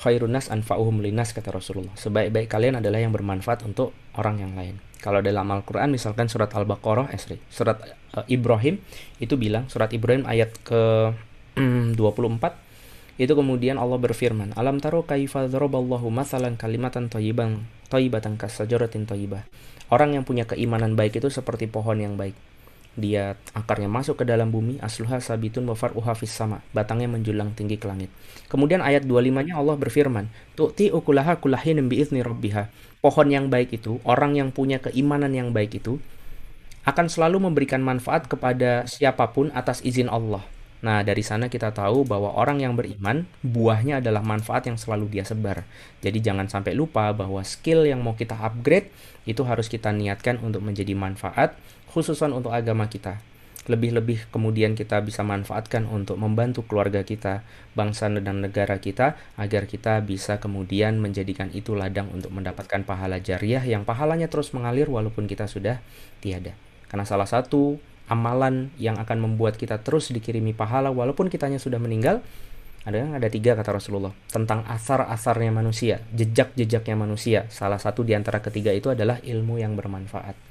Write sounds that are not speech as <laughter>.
khairun nas anfa'uhum linas kata Rasulullah. Sebaik-baik kalian adalah yang bermanfaat untuk orang yang lain. Kalau dalam Al-Qur'an misalkan surat Al-Baqarah, eh, surat uh, Ibrahim itu bilang surat Ibrahim ayat ke <clears throat> 24 itu kemudian Allah berfirman, "Alam taro kaifa dzaraballahu mathalan kalimatan thayyiban thayyibatan kasajaratin thayyibah." Orang yang punya keimanan baik itu seperti pohon yang baik dia akarnya masuk ke dalam bumi asluha sabitun wa far'uha fis sama batangnya menjulang tinggi ke langit. Kemudian ayat 25-nya Allah berfirman tu'ti ukulaha kulahin bi'izni rabbiha. Pohon yang baik itu orang yang punya keimanan yang baik itu akan selalu memberikan manfaat kepada siapa pun atas izin Allah Nah, dari sana kita tahu bahwa orang yang beriman, buahnya adalah manfaat yang selalu dia sebar. Jadi jangan sampai lupa bahwa skill yang mau kita upgrade itu harus kita niatkan untuk menjadi manfaat, khususan untuk agama kita. Lebih-lebih kemudian kita bisa manfaatkan untuk membantu keluarga kita, bangsa dan negara kita, agar kita bisa kemudian menjadikan itu ladang untuk mendapatkan pahala jariah yang pahalanya terus mengalir walaupun kita sudah tiada. Karena salah satu amalan yang akan membuat kita terus dikirimi pahala walaupun kitanya sudah meninggal ada ada tiga kata Rasulullah tentang asar-asarnya manusia, jejak-jejaknya manusia. Salah satu di antara ketiga itu adalah ilmu yang bermanfaat.